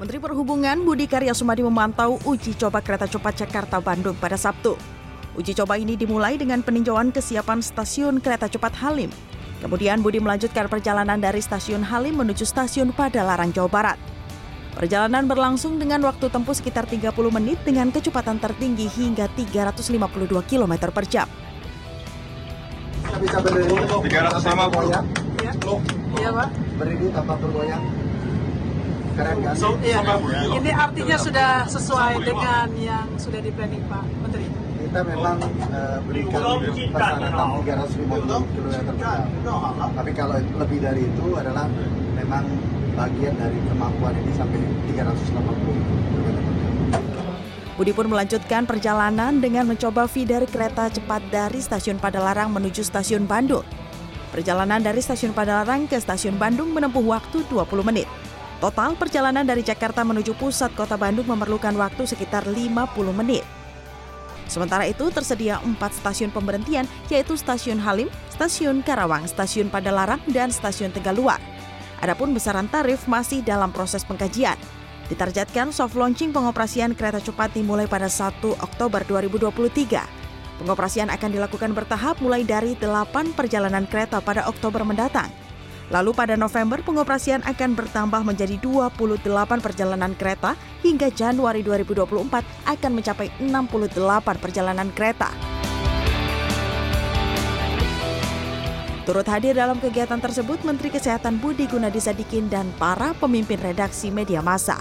Menteri Perhubungan Budi Karya Sumadi memantau uji coba kereta cepat Jakarta-Bandung pada Sabtu. Uji coba ini dimulai dengan peninjauan kesiapan stasiun kereta cepat Halim. Kemudian Budi melanjutkan perjalanan dari stasiun Halim menuju stasiun Padalarang, Jawa Barat. Perjalanan berlangsung dengan waktu tempuh sekitar 30 menit dengan kecepatan tertinggi hingga 352 km per jam. Bisa berdiri 300 sama, Bu. bergoyang, Iya, iya Pak. berdiri tanpa bergoyang. Keren kan? Iya. Ini artinya sudah sesuai dengan yang sudah di planning Pak Menteri. Kita memang eh, berikan persyaratan 350 km per jam. Tapi kalau lebih dari itu adalah memang bagian dari kemampuan ini sampai 380 km. Budi pun melanjutkan perjalanan dengan mencoba feeder kereta cepat dari stasiun Padalarang menuju stasiun Bandung. Perjalanan dari stasiun Padalarang ke stasiun Bandung menempuh waktu 20 menit. Total perjalanan dari Jakarta menuju pusat kota Bandung memerlukan waktu sekitar 50 menit. Sementara itu tersedia empat stasiun pemberhentian yaitu Stasiun Halim, Stasiun Karawang, Stasiun Padalarang, dan Stasiun Tegaluar. Adapun besaran tarif masih dalam proses pengkajian. Ditargetkan soft launching pengoperasian kereta cepat dimulai pada 1 Oktober 2023. Pengoperasian akan dilakukan bertahap mulai dari 8 perjalanan kereta pada Oktober mendatang. Lalu pada November pengoperasian akan bertambah menjadi 28 perjalanan kereta hingga Januari 2024 akan mencapai 68 perjalanan kereta. Turut hadir dalam kegiatan tersebut Menteri Kesehatan Budi Gunadi Sadikin dan para pemimpin redaksi media massa.